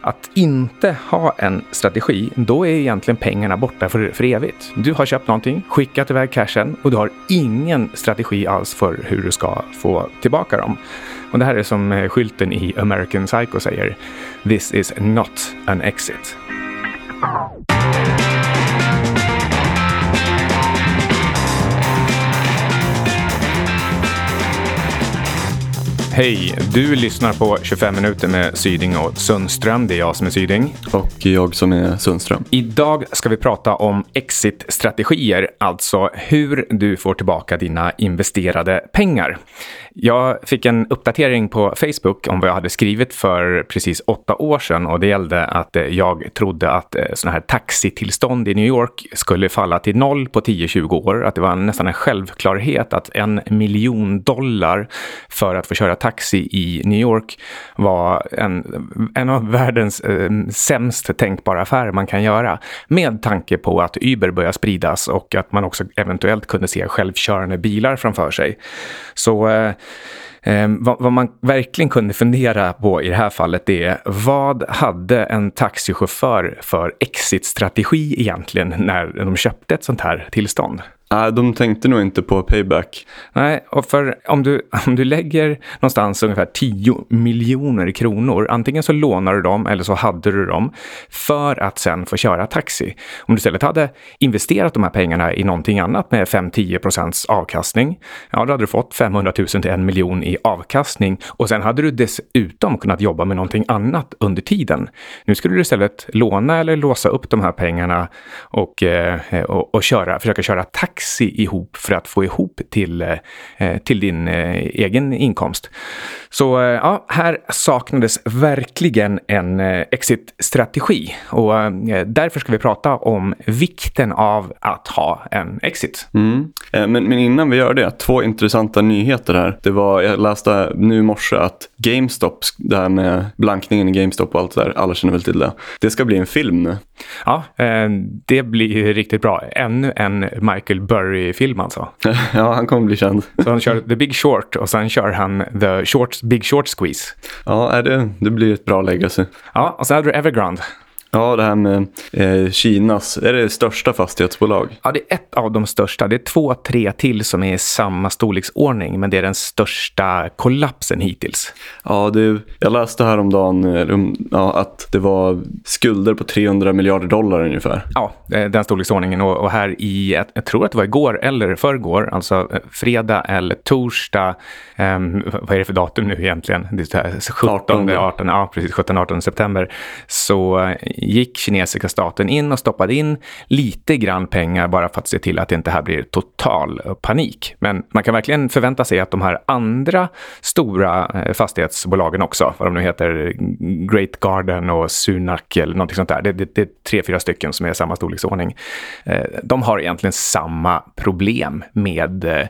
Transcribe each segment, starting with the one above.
Att inte ha en strategi, då är egentligen pengarna borta för, för evigt. Du har köpt någonting, skickat iväg cashen och du har ingen strategi alls för hur du ska få tillbaka dem. Och det här är som eh, skylten i American Psycho säger. This is not an exit. Hej! Du lyssnar på 25 minuter med Syding och Sundström. Det är jag som är Syding. Och jag som är Sundström. Idag ska vi prata om exit-strategier, alltså hur du får tillbaka dina investerade pengar. Jag fick en uppdatering på Facebook om vad jag hade skrivit för precis åtta år sedan och det gällde att eh, jag trodde att eh, sådana här taxitillstånd i New York skulle falla till noll på 10-20 år. Att det var nästan en självklarhet att en miljon dollar för att få köra taxi i New York var en, en av världens eh, sämst tänkbara affärer man kan göra. Med tanke på att Uber börjar spridas och att man också eventuellt kunde se självkörande bilar framför sig. Så eh, Eh, vad, vad, man verkligen kunde fundera på i det här fallet är vad hade en taxichaufför för exit-strategi egentligen när de köpte ett sånt här tillstånd? Nej, de tänkte nog inte på payback. Nej, och för om du, om du lägger någonstans ungefär 10 miljoner kronor, antingen så lånar du dem eller så hade du dem för att sen få köra taxi. Om du istället hade investerat de här pengarna i någonting annat med 5-10 procents avkastning, ja då hade du fått 500 000 till en miljon i avkastning och sen hade du dessutom kunnat jobba med någonting annat under tiden. Nu skulle du istället låna eller låsa upp de här pengarna och, eh, och, och köra, försöka köra taxi taxi ihop för att få ihop till, eh, till din eh, egen inkomst. Så eh, ja, här saknades verkligen en exit-strategi och därför ska vi prata om vikten av att ha en exit. Mm. Men, men innan vi gör det, två intressanta nyheter här. Det var, jag läste nu i morse att GameStop, det här med blankningen i GameStop och allt det där, alla känner väl till det. Det ska bli en film nu. Ja, det blir riktigt bra. Ännu en Michael Burry-film alltså. ja, han kommer bli känd. Så han kör The Big Short och sen kör han The Short, Big Short Squeeze. Ja, det, det blir ett bra legacy. Ja, och sen hade du Evergrande. Ja, det här med eh, Kinas, är det största fastighetsbolag? Ja, det är ett av de största. Det är två, tre till som är i samma storleksordning, men det är den största kollapsen hittills. Ja, det, jag läste häromdagen eh, ja, att det var skulder på 300 miljarder dollar ungefär. Ja, den storleksordningen. Och, och här i, jag tror att det var igår eller förrgår, alltså eh, fredag eller torsdag, um, vad är det för datum nu egentligen? Det är 17, 18, 18, ja, precis, 17-18 september. Så eh, gick kinesiska staten in och stoppade in lite grann pengar bara för att se till att det inte här blir total eh, panik. Men man kan verkligen förvänta sig att de här andra stora eh, fastighetsbolagen också, vad de nu heter, Great Garden och Sunak eller någonting sånt där, det, det, det är tre, fyra stycken som är samma storleksordning. Eh, de har egentligen samma problem med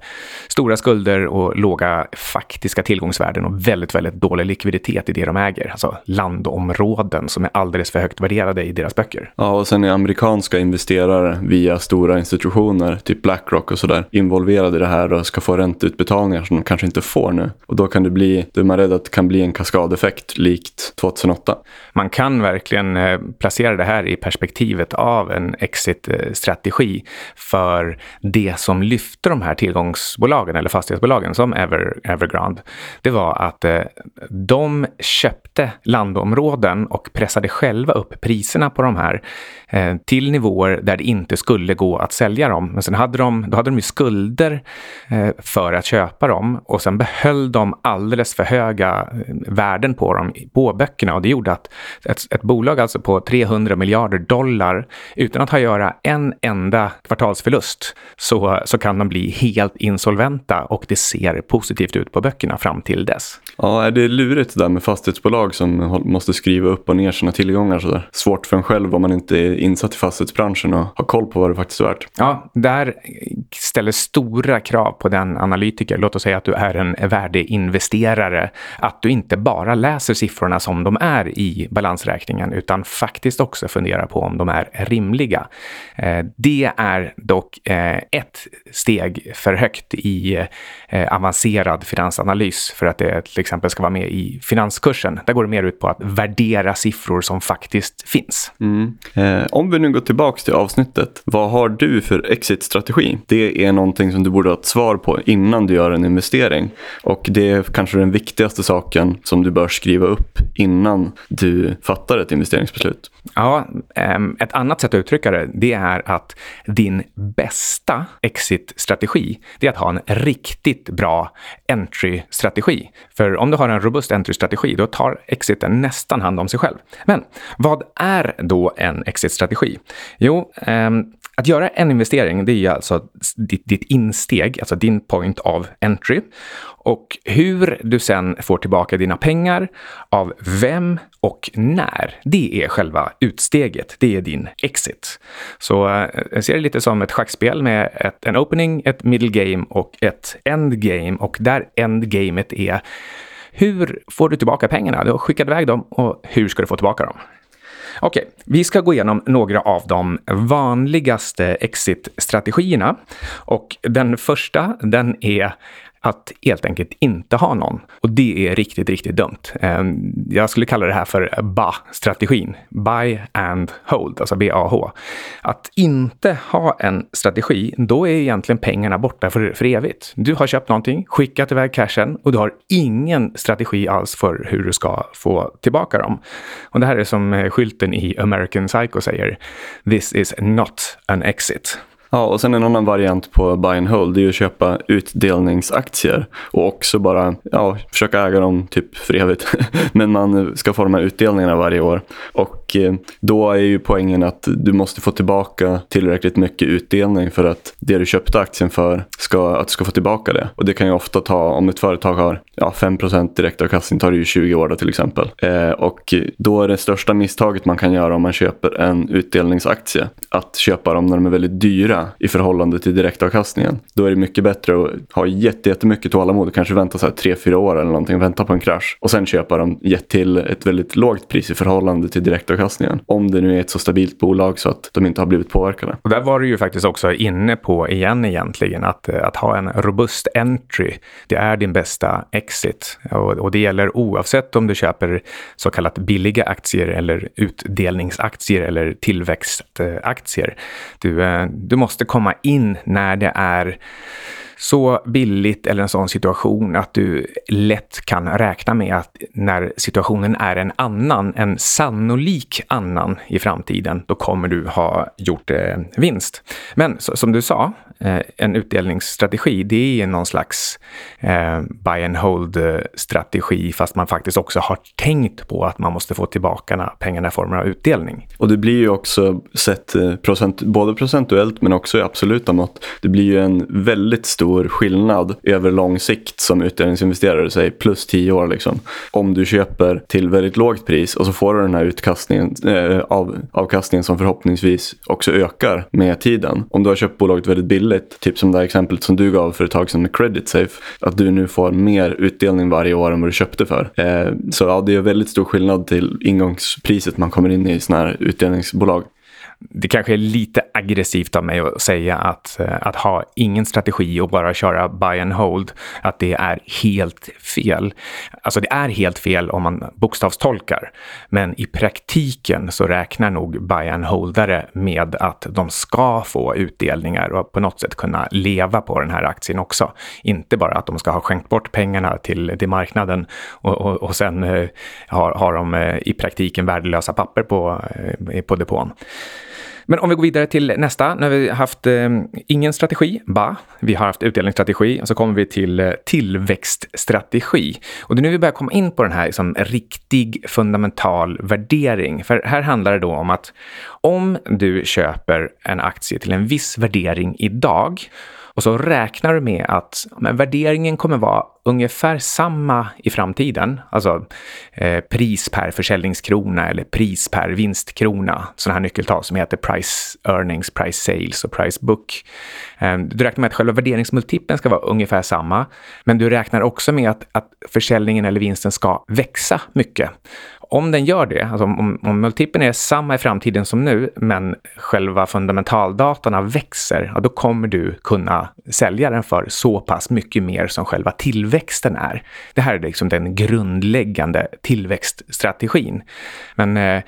stora skulder och låga faktiska tillgångsvärden och väldigt, väldigt dålig likviditet i det de äger. Alltså landområden som är alldeles för högt värderade i deras böcker. Ja, och sen är amerikanska investerare via stora institutioner, typ Blackrock och sådär, involverade i det här och ska få ränteutbetalningar som de kanske inte får nu. Och då kan det bli, då är man rädd att det kan bli en kaskadeffekt likt 2008. Man kan verkligen eh, placera det här i perspektivet av en exit-strategi för det som lyfte de här tillgångsbolagen eller fastighetsbolagen som Ever, Evergrande. Det var att eh, de köpte landområden och pressade själva upp priserna på de här. Eh, till nivåer där det inte skulle gå att sälja dem. Men sen hade de, då hade de ju skulder eh, för att köpa dem och sen behöll de alldeles för höga eh, värden på dem på böckerna och det gjorde att ett, ett bolag alltså på 300 miljarder dollar utan att ha göra en enda kvartalsförlust så, så kan de bli helt insolventa och det ser positivt ut på böckerna fram till dess. Ja, är det lurigt det där med fastighetsbolag som måste skriva upp och ner sina tillgångar sådär? svårt för en själv om man inte är insatt i fastighetsbranschen och har koll på vad det faktiskt är värt. Ja, där ställer stora krav på den analytiker. Låt oss säga att du är en värdeinvesterare. Att du inte bara läser siffrorna som de är i balansräkningen utan faktiskt också funderar på om de är rimliga. Eh, det är dock eh, ett steg för högt i eh, avancerad finansanalys för att det till exempel ska vara med i finanskursen. Där går det mer ut på att värdera siffror som faktiskt finns. Mm. Eh, om vi nu går tillbaka till avsnittet. Vad har du för exit-strategi? Det är någonting som du borde ha ett svar på innan du gör en investering. Och det är kanske den viktigaste saken som du bör skriva upp innan du fattar ett investeringsbeslut. Ja, ehm, ett annat sätt att uttrycka det, det är att din bästa exit-strategi, det är att ha en riktigt bra entry-strategi. För om du har en robust entry-strategi, då tar exiten nästan hand om sig själv. Men vad är då en strategi? Jo, ehm, att göra en investering, det är alltså ditt, ditt, insteg, alltså din point of entry. Och hur du sen får tillbaka dina pengar, av vem och när, det är själva utsteget. Det är din exit. Så eh, jag ser det lite som ett schackspel med ett, en opening, ett middle game och ett endgame. Och där endgamet är hur får du tillbaka pengarna? Du har skickat iväg dem och hur ska du få tillbaka dem? Okej, okay, vi ska gå igenom några av de vanligaste exit-strategierna. Och den första, den är att helt enkelt inte ha någon. Och det är riktigt, riktigt dumt. Ehm, jag skulle kalla det här för BA-strategin. Buy and hold, alltså BAH. Att inte ha en strategi, då är egentligen pengarna borta för, för evigt. Du har köpt någonting, skickat iväg cashen och du har ingen strategi alls för hur du ska få tillbaka dem. Och det här är som eh, skylten i American Psycho säger. This is not an exit. Ja, och sen en annan variant på buy and hold det är att köpa utdelningsaktier och också bara ja, försöka äga dem typ för evigt. Men man ska få de här utdelningarna varje år. Och eh, då är ju poängen att du måste få tillbaka tillräckligt mycket utdelning för att det du köpte aktien för, ska, att du ska få tillbaka det. Och det kan ju ofta ta, om ett företag har ja, 5% direktavkastning tar det ju 20 år då till exempel. Eh, och då är det största misstaget man kan göra om man köper en utdelningsaktie att köpa dem när de är väldigt dyra i förhållande till direktavkastningen. Då är det mycket bättre att ha jättemycket tålamod och kanske vänta så här 3-4 år eller någonting, vänta på en krasch och sen köpa dem till ett väldigt lågt pris i förhållande till direktavkastningen. Om det nu är ett så stabilt bolag så att de inte har blivit påverkade. Och där var du ju faktiskt också inne på igen egentligen att, eh, att ha en robust entry. Det är din bästa exit och, och det gäller oavsett om du köper så kallat billiga aktier eller utdelningsaktier eller tillväxtaktier. Du, eh, du måste måste komma in när det är så billigt eller en sån situation att du lätt kan räkna med att när situationen är en annan, en sannolik annan i framtiden, då kommer du ha gjort eh, vinst. Men så, som du sa, eh, en utdelningsstrategi, det är någon slags eh, buy and hold-strategi, fast man faktiskt också har tänkt på att man måste få tillbaka pengarna i form av utdelning. Och det blir ju också sett eh, procent, både procentuellt men också i absoluta mått, det blir ju en väldigt stor stor skillnad över lång sikt som utdelningsinvesterare, säg plus 10 år liksom. Om du köper till väldigt lågt pris och så får du den här utkastningen, eh, av, avkastningen som förhoppningsvis också ökar med tiden. Om du har köpt bolaget väldigt billigt, typ som det här exemplet som du gav för ett tag sedan med Creditsafe. Att du nu får mer utdelning varje år än vad du köpte för. Eh, så ja, det är väldigt stor skillnad till ingångspriset man kommer in i sådana här utdelningsbolag det kanske är lite aggressivt av mig att säga att, eh, att ha ingen strategi och bara köra buy and hold, att det är helt fel. Alltså det är helt fel om man bokstavstolkar, men i praktiken så räknar nog buy and holdare med att de ska få utdelningar och på något sätt kunna leva på den här aktien också. Inte bara att de ska ha skänkt bort pengarna till, till marknaden och, och, och sen eh, har, har de eh, i praktiken värdelösa papper på, eh, på depån. Men om vi går vidare till nästa. Nu har vi haft eh, ingen strategi, ba. Vi har haft utdelningsstrategi och så kommer vi till eh, tillväxtstrategi. Och det är nu vi börjar komma in på den här liksom, riktig fundamental värdering. För här handlar det då om att om du köper en aktie till en viss värdering idag och så räknar du med att men, värderingen kommer vara ungefär samma i framtiden. Alltså eh, pris per försäljningskrona eller pris per vinstkrona. Sådana här nyckeltal som heter price earnings, price sales och price book. Eh, du räknar med att själva värderingsmultipeln ska vara ungefär samma. Men du räknar också med att, att försäljningen eller vinsten ska växa mycket. Om den gör det, alltså om, om multipeln är samma i framtiden som nu, men själva fundamentaldatorna växer, ja, då kommer du kunna sälja den för så pass mycket mer som själva tillväxten är. Det här är liksom den grundläggande tillväxtstrategin. Men eh,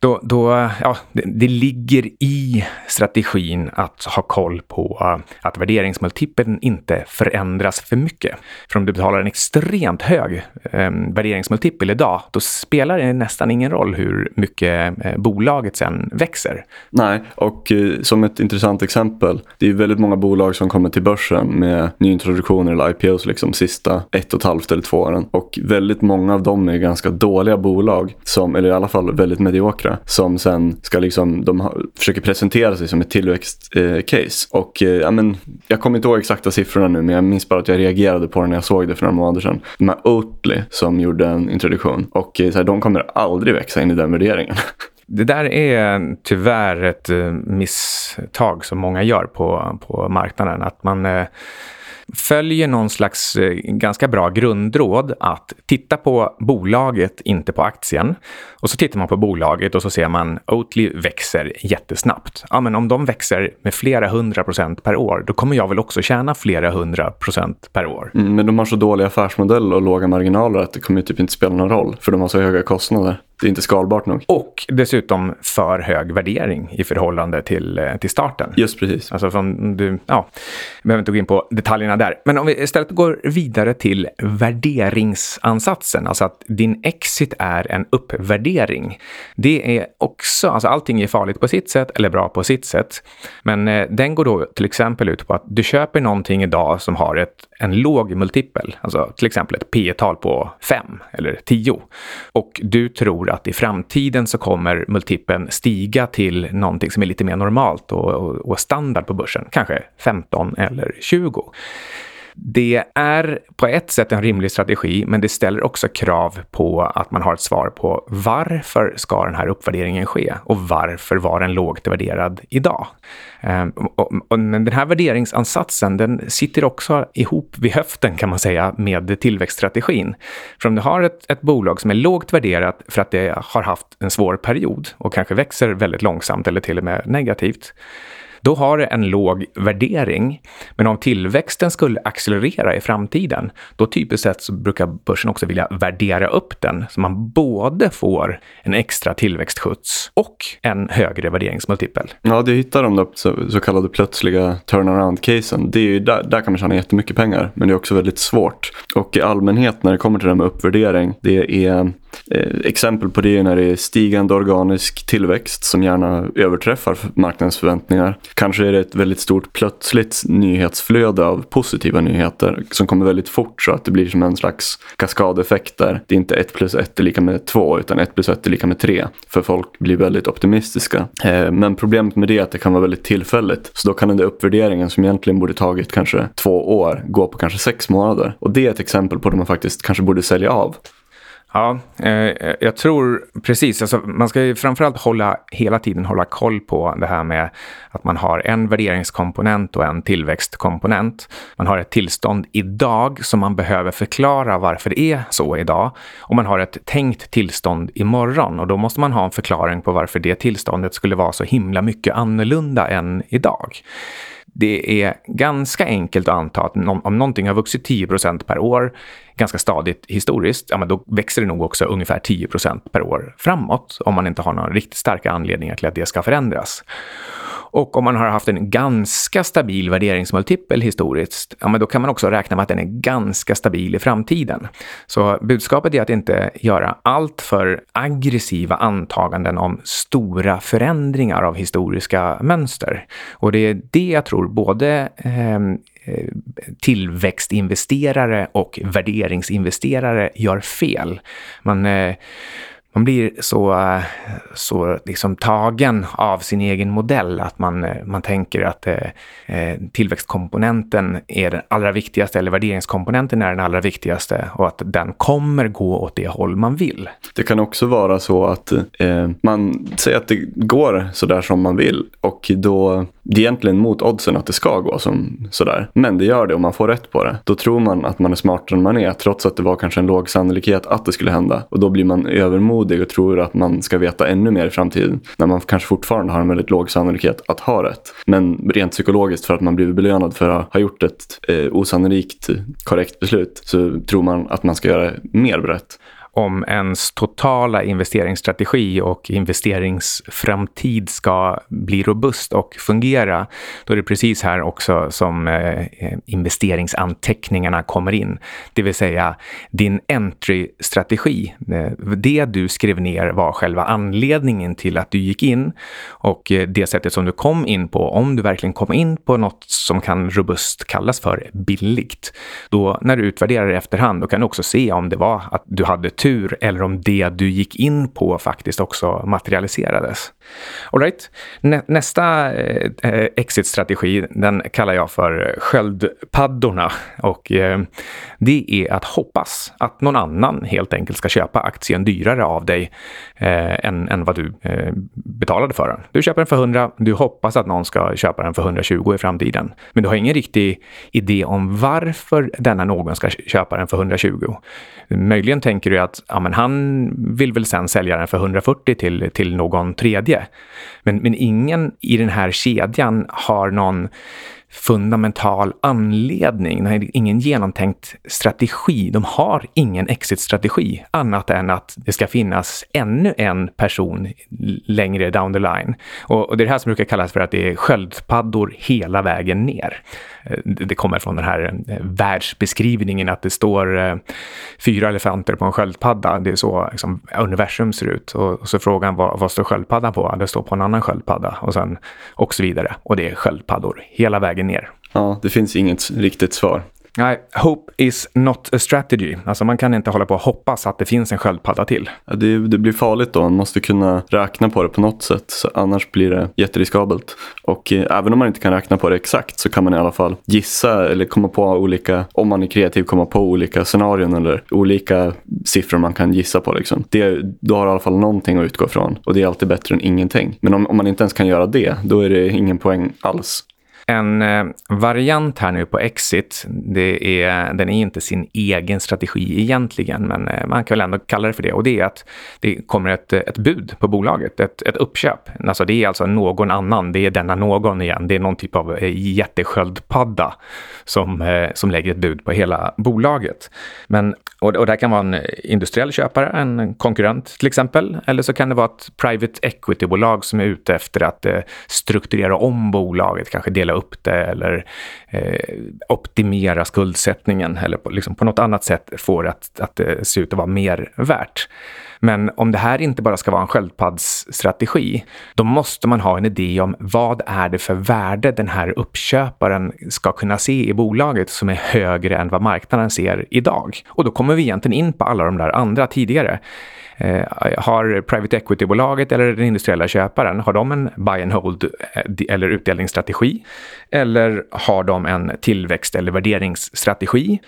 då, då ja, det, det, ligger i strategin att ha koll på eh, att värderingsmultipeln inte förändras för mycket. För om du betalar en extremt hög eh, värderingsmultipel idag, då spelar det nästan ingen roll hur mycket eh, bolaget sen växer. Nej, och eh, som ett intressant exempel, det är väldigt många bolag som kommer till börsen med nyintroduktioner eller IPOs liksom sista ett och ett halvt eller två åren. Och väldigt många av dem är ganska dåliga bolag, som, eller i alla fall väldigt mediokra, som sen ska liksom, de har, försöker presentera sig som ett tillväxtcase. Eh, och eh, ja, men, jag kommer inte ihåg exakta siffrorna nu, men jag minns bara att jag reagerade på det när jag såg det för några månader sedan. De här Oatly som gjorde en introduktion och eh, så här, de kommer aldrig växa in i den värderingen. Det där är tyvärr ett eh, misstag som många gör på, på marknaden. Att man eh, följer någon slags eh, ganska bra grundråd att titta på bolaget, inte på aktien. Och så tittar man på bolaget och så ser man Oatly växer jättesnabbt. Ja, men om de växer med flera hundra procent per år, då kommer jag väl också tjäna flera hundra procent per år. Mm, men de har så dålig affärsmodell och låga marginaler att det kommer typ inte spela någon roll, för de har så höga kostnader det är inte skalbart nog. Och dessutom för hög värdering i förhållande till, eh, till starten. Just precis. Alltså från du, ja, vi behöver inte gå in på detaljerna där. Men om vi istället går vidare till värderingsansatsen, alltså att din exit är en uppvärdering. Det är också, alltså allting är farligt på sitt sätt eller bra på sitt sätt. Men eh, den går då till exempel ut på att du köper någonting idag som har ett, en låg multipel, alltså till exempel ett P tal på 5 eller 10. Och du tror tror att i framtiden så kommer multipeln stiga till någonting som är lite mer normalt och, och, och standard på börsen, kanske 15 eller 20. Det är på ett sätt en rimlig strategi, men det ställer också krav på att man har ett svar på varför ska den här uppvärderingen ske och varför var den lågt värderad idag? Ehm, men den här värderingsansatsen, den sitter också ihop vid höften kan man säga med tillväxtstrategin. För om du har ett, ett bolag som är lågt värderat för att det har haft en svår period och kanske växer väldigt långsamt eller till och med negativt, då har det en låg värdering. Men om tillväxten skulle accelerera i framtiden, då typiskt sett så brukar börsen också vilja värdera upp den så man både får en extra tillväxtskjuts och en högre värderingsmultipel. Ja, du hittar de där så, så kallade plötsliga turnaround-casen. Det är ju där, där kan man tjäna jättemycket pengar, men det är också väldigt svårt. Och i allmänhet när det kommer till det här med uppvärdering, det är eh, exempel på det är när det är stigande organisk tillväxt som gärna överträffar marknadens förväntningar. Kanske är det ett väldigt stort plötsligt nyhetsflöde av positiva nyheter som kommer väldigt fort så att det blir som en slags kaskadeffekt där det är inte 1 plus 1 är lika med 2 utan 1 plus 1 är lika med 3 för folk blir väldigt optimistiska. Eh, men problemet med det är att det kan vara väldigt tillfälligt så då kan den där uppvärderingen som egentligen borde tagit kanske två år gå på kanske sex månader och det är ett exempel på det man faktiskt kanske borde sälja av. Ja, eh, jag tror precis. Alltså, man ska ju framförallt hålla, hela tiden hålla koll på det här med att man har en värderingskomponent och en tillväxtkomponent. Man har ett tillstånd idag som man behöver förklara varför det är så idag. Och man har ett tänkt tillstånd imorgon och då måste man ha en förklaring på varför det tillståndet skulle vara så himla mycket annorlunda än idag det är ganska enkelt att anta att om någonting har vuxit 10% per år ganska stadigt historiskt, ja, men då växer det nog också ungefär 10% per år framåt om man inte har några riktigt starka anledningar till att det ska förändras. Och om man har haft en ganska stabil värderingsmultipel historiskt, ja, men då kan man också räkna med att den är ganska stabil i framtiden. Så budskapet är att inte göra allt för aggressiva antaganden om stora förändringar av historiska mönster. Och det är det jag tror både ehm, eh, tillväxtinvesterare och värderingsinvesterare gör fel. Man eh, man blir så, eh, så liksom tagen av sin egen modell att man, eh, man tänker att eh, eh, tillväxtkomponenten är den allra viktigaste eller värderingskomponenten är den allra viktigaste och att den kommer gå åt det håll man vill. Det kan också vara så att eh, man säger att det går sådär som man vill och då det är egentligen mot oddsen att det ska gå som sådär. Men det gör det om man får rätt på det. Då tror man att man är smartare än man är trots att det var kanske en låg sannolikhet att det skulle hända. Och då blir man övermodig och tror att man ska veta ännu mer i framtiden. När man kanske fortfarande har en väldigt låg sannolikhet att ha rätt. Men rent psykologiskt för att man blivit belönad för att ha gjort ett eh, osannolikt korrekt beslut så tror man att man ska göra mer rätt om ens totala investeringsstrategi och investeringsframtid ska bli robust och fungera, då är det precis här också som eh, investeringsanteckningarna kommer in. Det vill säga din entry-strategi. Eh, det du skrev ner var själva anledningen till att du gick in och eh, det sättet som du kom in på, om du verkligen kom in på något som kan robust kallas för billigt, då när du utvärderar i efterhand, då kan du också se om det var att du hade tur tur eller om det du gick in på faktiskt också materialiserades. All right. Nä nästa eh, eh, exit-strategi, den kallar jag för sköldpaddorna och eh, det är att hoppas att någon annan helt enkelt ska köpa aktien dyrare av dig eh, än, än vad du eh, betalade för den. Du köper den för 100, du hoppas att någon ska köpa den för 120 i framtiden. Men du har ingen riktig idé om varför denna någon ska köpa den för 120. Möjligen tänker du att ja, men han vill väl sen sälja den för 140 till, till någon tredje. Men, men ingen i den här kedjan har någon fundamental anledning, ingen genomtänkt strategi. De har ingen exit-strategi annat än att det ska finnas ännu en person längre down the line. Och, det är det här som brukar kallas för att det är sköldpaddor hela vägen ner. Eh, det kommer från den här eh, världsbeskrivningen att det står eh, fyra elefanter på en sköldpadda. Det är så liksom, universum ser ut. Och, så frågan vad, vad står sköldpaddan på? Det står på en annan sköldpadda och sen och så vidare. Och det är sköldpaddor hela vägen ner. Ja, det finns inget riktigt svar. Nej, hope is not a strategy. Alltså man kan inte hålla på och hoppas att det finns en sköldpadda till. Ja, det, det, blir farligt då. Man måste kunna räkna på det på något sätt. Så annars blir det jätteriskabelt. Och eh, även om man inte kan räkna på det exakt så kan man i alla fall gissa eller komma på olika, om man är kreativ, komma på olika scenarion eller olika siffror man kan gissa på. Liksom. Det, då har du i alla fall någonting att utgå ifrån. Och det är alltid bättre än ingenting. Men om, om man inte ens kan göra det, då är det ingen poäng alls. En eh, variant här nu på Exit, det är, den är inte sin egen strategi egentligen, men eh, man kan väl ändå kalla det för det. Och det är att det kommer ett, eh, ett bud på bolaget, ett, ett uppköp. Alltså det är alltså någon annan, det är denna någon igen. Det är någon typ av jättesköldpadda som, som lägger ett bud på hela bolaget. Men, och, och det kan vara en industriell köpare, en konkurrent till exempel. Eller så kan det vara ett private equity-bolag som är ute efter att strukturera om bolaget, kanske dela upp det eller eh, optimera skuldsättningen eller på, liksom på något annat sätt få det att, att det ser ut att vara mer värt. Men om det här inte bara ska vara en sköldpaddsstrategi, då måste man ha en idé om vad är det för värde den här uppköparen ska kunna se i bolaget som är högre än vad marknaden ser idag. Och då kommer vi egentligen in på alla de där andra tidigare. Eh, har private equity-bolaget eller den industriella köparen, har de en buy and hold eh, eller utdelningsstrategi? Eller har de en tillväxt eller värderingsstrategi?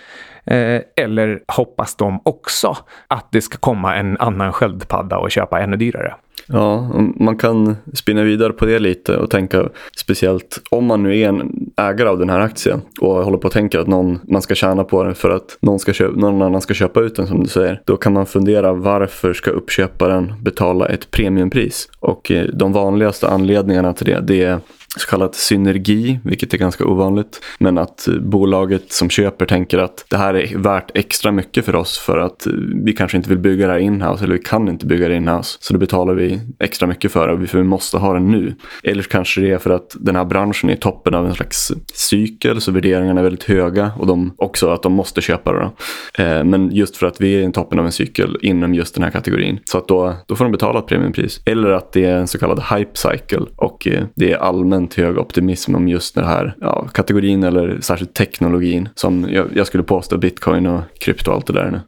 Eh, eller hoppas de också att det ska komma en annan sköldpadda och köpa ännu dyrare? Ja, man kan spinna vidare på det lite och tänka speciellt om man nu är en ägare av den här aktien och håller på att tänka att någon, man ska tjäna på den för att någon, ska köpa, någon annan ska köpa ut den som du säger. Då kan man fundera varför ska uppköparen betala ett premiumpris? Och eh, de vanligaste anledningarna till det, det är så kallat synergi, vilket är ganska ovanligt. Men att eh, bolaget som köper tänker att det här är värt extra mycket för oss för att eh, vi kanske inte vill bygga det här inhouse eller vi kan inte bygga det inhouse. Så då betalar vi extra mycket för det för vi måste ha den nu. Eller kanske det är för att den här branschen är i toppen av en slags cykel så värderingarna är väldigt höga och de också att de måste köpa det. Eh, men just för att vi är i toppen av en cykel inom just den här kategorin. Så att då, då får de betala ett premiumpris. Eller att det är en så kallad hype cycle och eh, det är allmänt allmänt hög optimism om just den här ja, kategorin eller särskilt teknologin som jag, jag skulle påstå bitcoin och krypto och allt det där nu.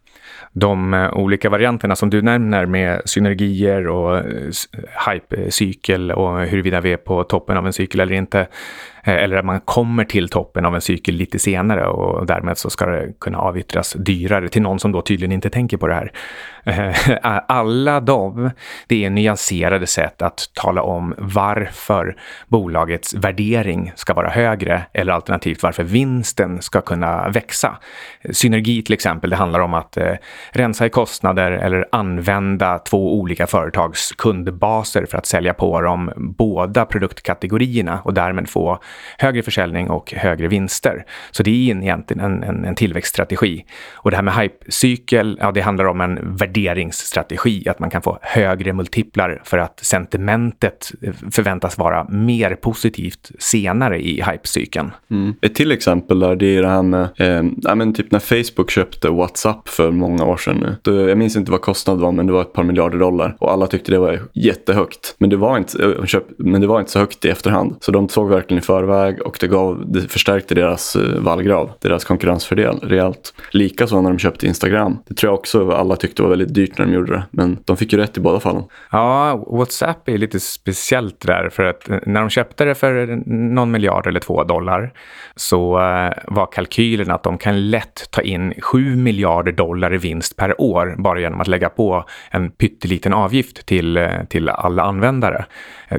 De eh, olika varianterna som du nämner med synergier och eh, hypecykel eh, och huruvida vi är på toppen av en cykel eller inte Eh, eller att man kommer till toppen av en cykel lite senare och därmed så ska det kunna avyttras dyrare till någon som då tydligen inte tänker på det här. Eh, alla de, det är nyanserade sätt att tala om varför bolagets värdering ska vara högre eller alternativt varför vinsten ska kunna växa. Synergi till exempel, det handlar om att eh, rensa i kostnader eller använda två olika företags kundbaser för att sälja på dem båda produktkategorierna och därmed få högre försäljning och högre vinster. Så det är egentligen en, en, en tillväxtstrategi. Och det här med hypecykel, ja, det handlar om en värderingsstrategi, att man kan få högre multiplar för att sentimentet eh, förväntas vara mer positivt senare i hypecykeln. Mm. Ett till exempel där, det är det här med, eh, ja, men typ när Facebook köpte WhatsApp för många år sedan nu. Då, jag minns inte vad kostnaden var, men det var ett par miljarder dollar och alla tyckte det var jättehögt. Men det var inte, eh, men det var inte så högt i efterhand. Så de såg verkligen i förväg förväg och det, gav, det förstärkte deras eh, vallgrav, deras konkurrensfördel rejält. Likaså när de köpte Instagram. Det tror jag också alla tyckte var väldigt dyrt när de gjorde det. Men de fick ju rätt i båda fallen. Ja, WhatsApp är lite speciellt där för att eh, när de köpte det för någon miljard eller två dollar så eh, var kalkylen att de kan lätt ta in 7 miljarder dollar i vinst per år bara genom att lägga på en pytteliten avgift till, till alla användare.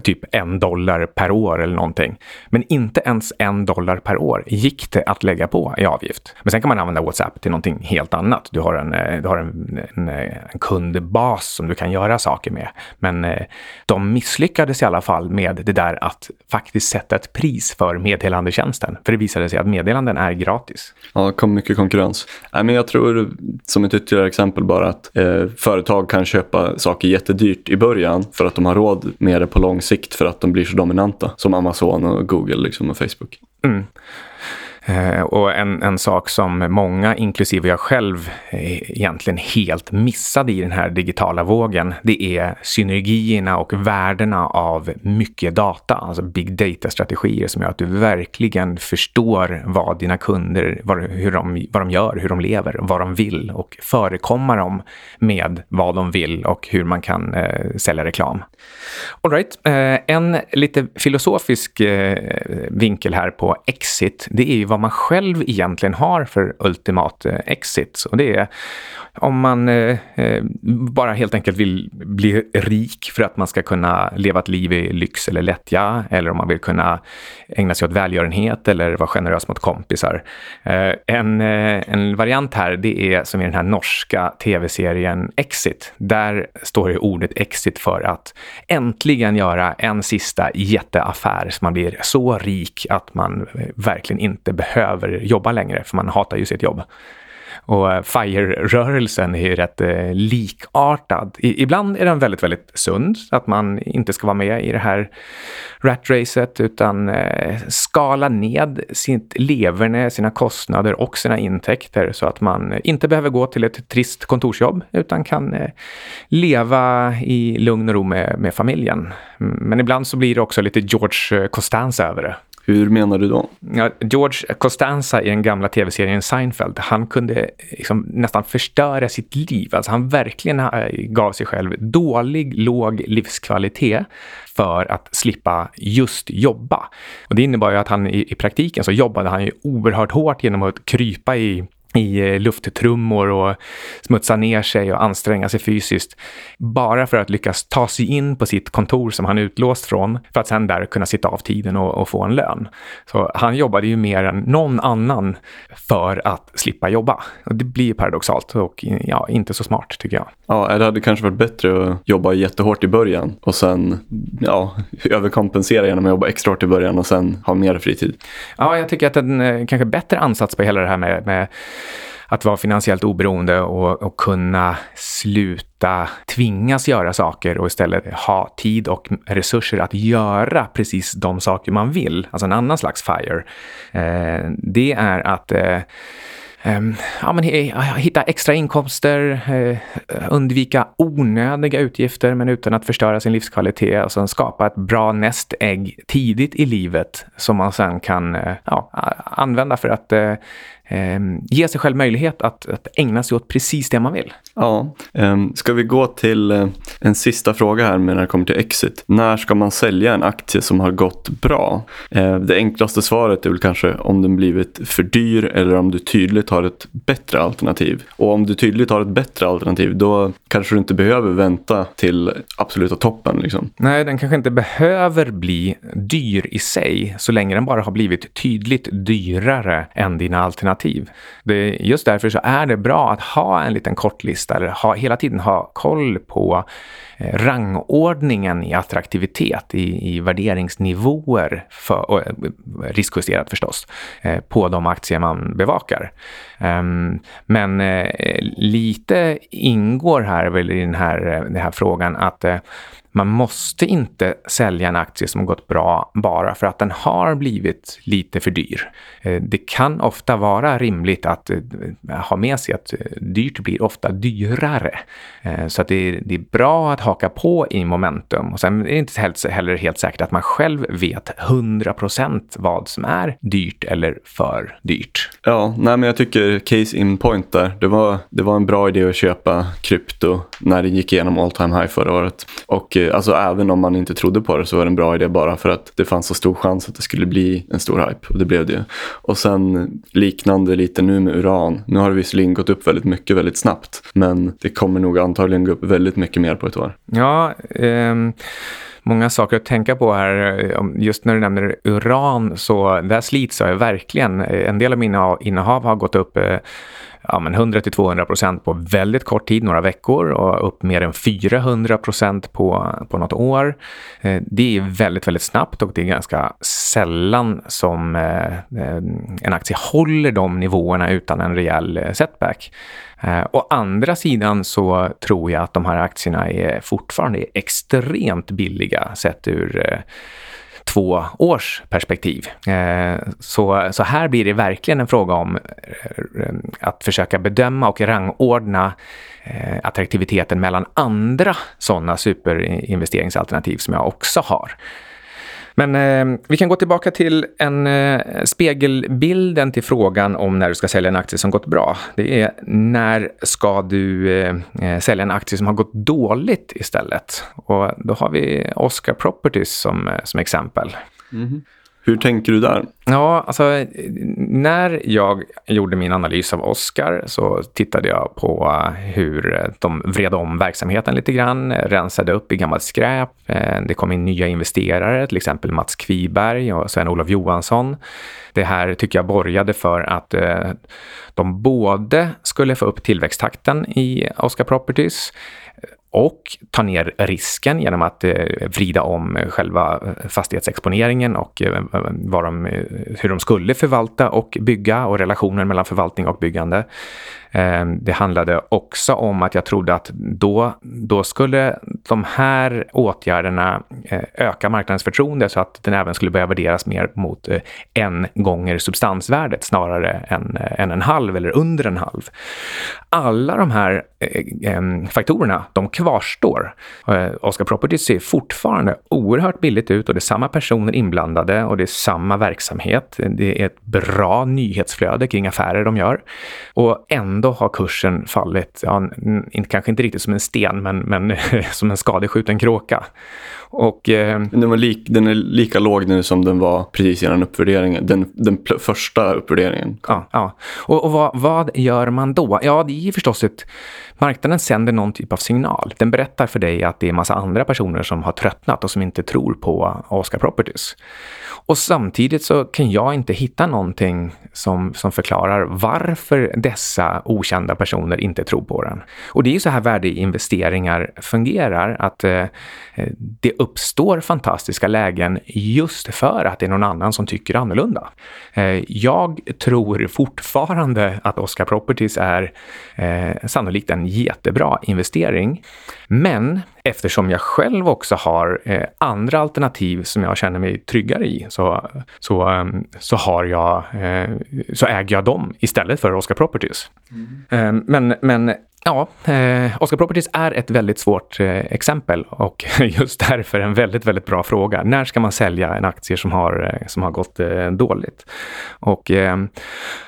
Typ en dollar per år eller någonting. Men inte ens en dollar per år gick det att lägga på i avgift. Men sen kan man använda WhatsApp till någonting helt annat. Du har en, eh, du har en, en, eh, en kundbas som du kan göra saker med. Men eh, de misslyckades i alla fall med det där att faktiskt sätta ett pris för meddelandetjänsten. För det visade sig att meddelanden är gratis. Ja, det kom mycket konkurrens. Nej, men jag tror som ett ytterligare exempel bara att eh, företag kan köpa saker jättedyrt i början för att de har råd med det på lång sikt för att de blir så dominanta. Som Amazon och Google liksom med Facebook. Mm. Eh, och en, en sak som många, inklusive jag själv, eh, egentligen helt missade i den här digitala vågen, det är synergierna och värdena av mycket data, alltså big data-strategier som gör att du verkligen förstår vad dina kunder, vad, hur de, vad de gör, hur de lever, vad de vill och förekomma dem med vad de vill och hur man kan eh, sälja reklam. All right. Eh, en lite filosofisk eh, vinkel här på exit, det är ju vad man själv egentligen har för ultimat eh, exit. Och det är om man eh, eh, bara helt enkelt vill bli rik för att man ska kunna leva ett liv i lyx eller lättja, eller om man vill kunna ägna sig åt välgörenhet eller vara generös mot kompisar. Eh, en, eh, en variant här, det är som i den här norska tv-serien Exit. Där står det ordet exit för att äntligen göra en sista jätteaffär så man blir så rik att man eh, verkligen inte behöver behöver jobba längre, för man hatar ju sitt jobb. Och eh, FIRE-rörelsen är ju rätt eh, likartad. I, ibland är den väldigt, väldigt sund, att man inte ska vara med i det här rat-racet utan eh, skala ned sitt leverne, sina kostnader och sina intäkter så att man inte behöver gå till ett trist kontorsjobb utan kan eh, leva i lugn och ro med, med familjen. Men ibland så blir det också lite George Costanza över det. Hur menar du då? Ja, George Costanza i den gamla tv-serien Seinfeld, han kunde liksom nästan förstöra sitt liv. Alltså han verkligen eh, gav sig själv dålig, låg livskvalitet för att slippa just jobba. Och det innebar ju att han i, i praktiken så jobbade han ju oerhört hårt genom att krypa i i eh, lufttrummor och smutsa ner sig och anstränga sig fysiskt. Bara för att lyckas ta sig in på sitt kontor som han är utlåst från för att sen där kunna sitta av tiden och, och, få en lön. Så han jobbade ju mer än någon annan för att slippa jobba. Och det blir paradoxalt och ja, inte så smart tycker jag. Ja, det hade kanske varit bättre att jobba jättehårt i början och sen ja, överkompensera genom att jobba extra hårt i början och sen ha mer fritid. Ja, jag tycker att en eh, kanske bättre ansats på hela det här med, med att vara finansiellt oberoende och, och, kunna sluta tvingas göra saker och istället ha tid och resurser att göra precis de saker man vill, alltså en annan slags FIRE. Eh, det är att eh, ehm, ja, men, eh, hitta extra inkomster, eh, undvika onödiga utgifter men utan att förstöra sin livskvalitet och sen skapa ett bra nästägg tidigt i livet som man sen kan eh, ja, använda för att eh, ge sig själv möjlighet att, att ägna sig åt precis det man vill. Ja, um, ska vi gå till uh, en sista fråga här när det kommer till exit. När ska man sälja en aktie som har gått bra? Uh, det enklaste svaret är väl kanske om den blivit för dyr eller om du tydligt har ett bättre alternativ. Och om du tydligt har ett bättre alternativ då kanske du inte behöver vänta till absoluta toppen. Liksom. Nej, den kanske inte behöver bli dyr i sig så länge den bara har blivit tydligt dyrare än dina alternativ. Det, just därför så är det bra att ha en liten kortlista eller ha, hela tiden ha koll på eh, rangordningen i attraktivitet, i, i värderingsnivåer, för, och, eh, riskjusterat förstås, eh, på de aktier man bevakar. Um, men eh, lite ingår här väl i den här, eh, den här frågan att eh, man måste inte sälja en aktie som har gått bra bara för att den har blivit lite för dyr. Eh, det kan ofta vara rimligt att eh, ha med sig att eh, dyrt blir ofta dyrare. Så att det är, bra att haka på i momentum. Och sen är det inte heller helt säkert att man själv vet 100% vad som är dyrt eller för dyrt. Ja, nej men jag tycker case in point där. Det var, det var en bra idé att köpa krypto när det gick igenom all time high förra året. Och alltså även om man inte trodde på det så var det en bra idé bara för att det fanns så stor chans att det skulle bli en stor hype och det blev det. Och sen liknande lite nu med uran. Nu har det visserligen gått upp väldigt mycket väldigt snabbt men det kommer nog antagligen gå upp väldigt mycket mer på ett år. Ja, ehm många saker att tänka på här. Just när du nämner uran så där slits jag verkligen. En del av mina innehav har gått upp eh, ja, men 100 till 200 procent på väldigt kort tid, några veckor och upp mer än 400 procent på, på något år. Eh, det är väldigt, väldigt snabbt och det är ganska sällan som eh, eh, en aktie håller de nivåerna utan en rejäl setback. Å andra sidan så tror jag att de här aktierna är fortfarande extremt billiga sett ur två års perspektiv. Eh, så, så här blir det verkligen en fråga om eh, att försöka bedöma och rangordna eh, attraktiviteten mellan andra sådana superinvesteringsalternativ som jag också har. Men eh, vi kan gå tillbaka till en eh, spegelbilden till frågan om när du ska sälja en aktie som gått bra. Det är när ska du eh, eh sälja en aktie som har gått dåligt istället? Och då har vi Oscar Properties som, eh, som exempel. Mm. Hur tänker du där? Ja, alltså när jag gjorde min analys av Oscar så tittade jag på eh, hur de vred om verksamheten lite grann, rensade upp i gammalt skräp. Eh, det kom in nya investerare, till exempel Mats Kviberg och Sven-Olof Johansson. Det här tycker jag borgade för att eh, de både skulle få upp tillväxttakten i Oscar Properties och ta ner risken genom att eh, vrida om själva eh, fastighetsexponeringen och eh, vad de, hur de skulle förvalta och bygga och relationen mellan förvaltning och byggande. Ehm, det handlade också om att jag trodde att då, då skulle de här åtgärderna eh, öka marknadens förtroende så att den även skulle börja värderas mer mot eh, en gånger substansvärdet snarare än, eh, än en halv eller under en halv. Alla de här ehm, faktorerna, de kvarstår. Oscar Properties ser fortfarande oerhört billigt ut och det är samma personer inblandade och det är samma verksamhet. Det är ett bra nyhetsflöde kring affärer de gör. Och ändå ändå har kursen fallit, ja, kanske inte riktigt som en sten, men, men som en skadeskjuten kråka. Och, eh, den, var lik, den är lika låg nu som den var precis innan uppvärderingen, den, den första uppvärderingen. Ja, ja. och, och vad, vad, gör man då? Ja, det är förstås ett... Marknaden sänder någon typ av signal. Den berättar för dig att det är massa andra personer som har tröttnat och som inte tror på Oscar Properties. Och samtidigt så kan jag inte hitta någonting som, som förklarar varför dessa okända personer inte tror på den. Och det är ju så här värdeinvesteringar fungerar, att eh, det uppstår fantastiska lägen just för att det är någon annan som tycker annorlunda. Eh, jag tror fortfarande att Oscar Properties är eh, sannolikt en jättebra investering. Men eftersom jag själv också har eh, andra alternativ som jag känner mig tryggare i så, så, um, så, har jag, eh, så äger jag dem istället för Oscar Properties. Mm. Um, men, men Ja, eh, Oscar Properties är ett väldigt svårt eh, exempel och just därför en väldigt, väldigt bra fråga. När ska man sälja en aktie som har, eh, som har gått eh, dåligt? Och eh,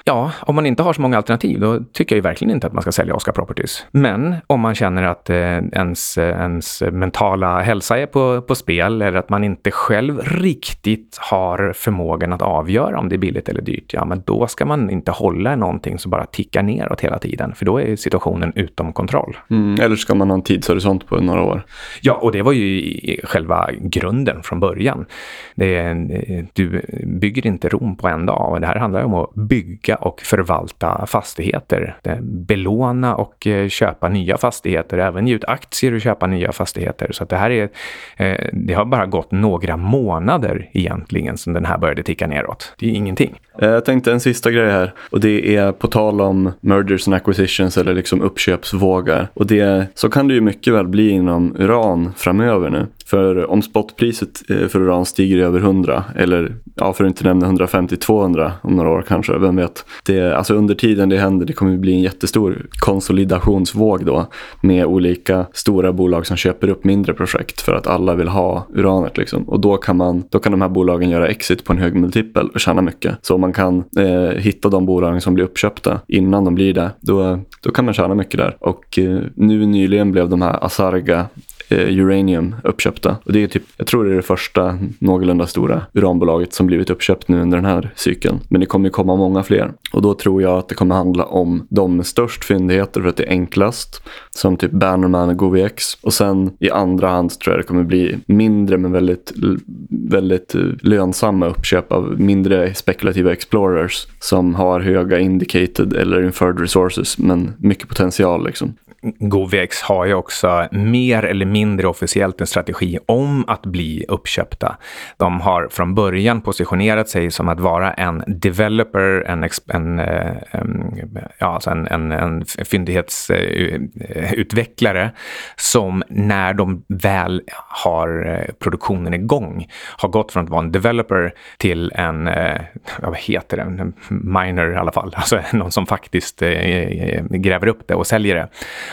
ja, om man inte har så många alternativ, då tycker jag verkligen inte att man ska sälja Oscar Properties. Men om man känner att eh, ens, eh, ens mentala hälsa är på, på spel eller att man inte själv riktigt har förmågan att avgöra om det är billigt eller dyrt, ja, men då ska man inte hålla någonting som bara tickar neråt hela tiden, för då är situationen utom kontroll. Mm, eller ska man ha en tidshorisont på några år? Ja, och det var ju själva grunden från början. Det, du bygger inte Rom på en dag och det här handlar om att bygga och förvalta fastigheter. Belåna och eh, köpa nya fastigheter, även ge ut aktier och köpa nya fastigheter. Så det här är, eh, det har bara gått några månader egentligen som den här började ticka neråt. Det är ingenting. Eh, jag tänkte en sista grej här och det är på tal om mergers and acquisitions eller liksom uppköpsvågar. Och det, så kan det ju mycket väl bli inom uran framöver nu. För om spotpriset eh, för uran stiger över 100 eller ja, för att inte nämna 150-200 om några år kanske, vem vet. Det, alltså under tiden det händer, det kommer bli en jättestor konsolidationsvåg då med olika stora bolag som köper upp mindre projekt för att alla vill ha uranet liksom. Och då kan, man, då kan de här bolagen göra exit på en hög multipel och tjäna mycket. Så om man kan eh, hitta de bolagen som blir uppköpta innan de blir det, då, då kan man tjäna mycket där. Och eh, nu nyligen blev de här Asarga Eh, uranium uppköpta. Och det är typ, jag tror det är det första någorlunda stora uranbolaget som blivit uppköpt nu under den här cykeln. Men det kommer ju komma många fler. Och då tror jag att det kommer handla om de med störst fyndigheter för att det är enklast. Som typ Bannerman och GoviX. Och sen i andra hand tror jag det kommer bli mindre men väldigt, väldigt lönsamma uppköp av mindre spekulativa explorers. Som har höga indicated eller inferred resources men mycket potential liksom. GoVX har ju också mer eller mindre officiellt en strategi om att bli uppköpta. De har från början positionerat sig som att vara en developer, en, en, eh, en, ja, alltså en, en, en fyndighetsutvecklare eh, som när de väl har eh, produktionen igång har gått från att vara en developer till en, vad heter det, en miner i alla fall, alltså någon som faktiskt gräver upp det och säljer det.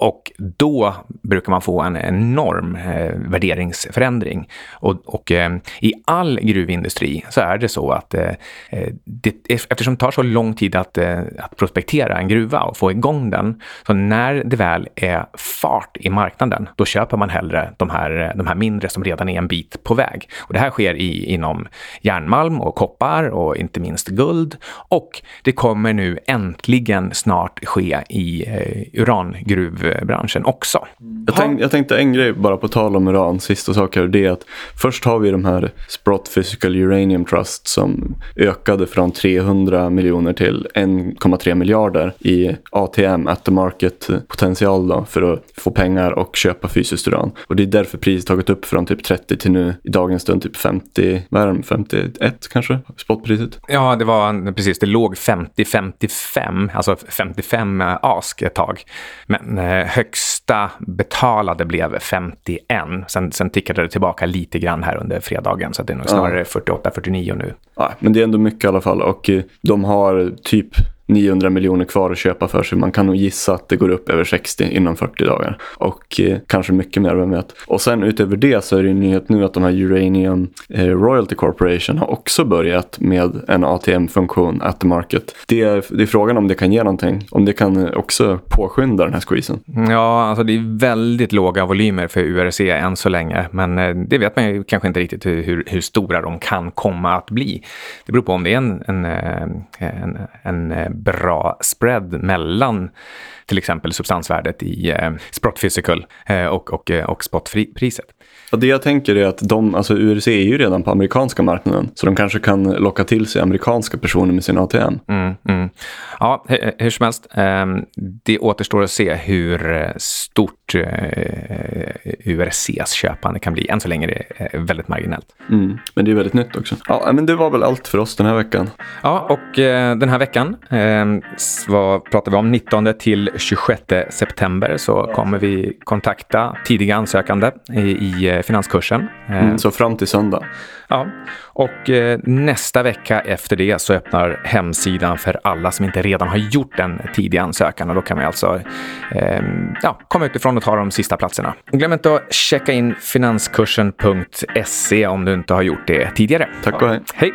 Och då brukar man få en enorm eh, värderingsförändring. Och, och eh, i all gruvindustri så är det så att eh, eh det, eftersom det tar så lång tid att, eh, att prospektera en gruva och få igång den, så när det väl är fart i marknaden, då köper man hellre de här, de här mindre som redan är en bit på väg. Och det här sker i, inom järnmalm och koppar och inte minst guld. Och det kommer nu äntligen snart ske i eh, urangruv branschen också. Jag, tänk, jag, tänkte en grej bara på tal om uran, sista saker. Det är att först har vi de här Sprott Physical Uranium Trust som ökade från 300 miljoner till 1,3 miljarder i ATM, at the market potential då, för att få pengar och köpa fysiskt uran. Och det är därför priset har gått upp från typ 30 till nu i dagens stund typ 50, vad är det, 51 kanske, spotpriset? Ja, det var precis, det låg 50-55, alltså 55 ask ett tag. Men eh, högsta betalade blev 51. Sen, sen tickade det tillbaka lite grann här under fredagen, så det är nog snarare ja. 48-49 nu. Ja, men det är ändå mycket i alla fall och eh, de har typ 900 miljoner kvar att köpa för sig. Man kan nog gissa att det går upp över 60 inom 40 dagar. Och eh, kanske mycket mer, vem vet. Och sen utöver det så är det en nyhet nu att de här Uranium eh, Royalty Corporation har också börjat med en ATM-funktion at the market. Det är, det är frågan om det kan ge någonting. Om det kan eh, också påskynda den här squeezen. Ja, alltså det är väldigt låga volymer för URC än så länge. Men eh, det vet man ju kanske inte riktigt hur, hur stora de kan komma att bli. Det beror på om det är en, en, eh, en, en bra spread mellan till exempel substansvärdet i eh, Sprott Physical eh, och, och, eh, och spotpriset. Ja, det jag tänker är att de, alltså URC är ju redan på amerikanska marknaden. Så de kanske kan locka till sig amerikanska personer med sin ATM. Mm, mm. Ja, hur som helst. Ehm, det återstår att se hur stort URCs köpande kan bli. Än så länge är det väldigt marginellt. Mm, men det är väldigt nytt också. Ja, men det var väl allt för oss den här veckan. Ja, och den här veckan Eh, vad pratar vi om? 19 till 26 september så kommer vi kontakta tidiga ansökande i, i eh, finanskursen. Eh, mm, så fram till söndag? Ja, och eh, nästa vecka efter det så öppnar hemsidan för alla som inte redan har gjort en tidig ansökan och då kan man alltså eh, ja, komma utifrån och ta de sista platserna. Glöm inte att checka in finanskursen.se om du inte har gjort det tidigare. Tack och hej. Hej!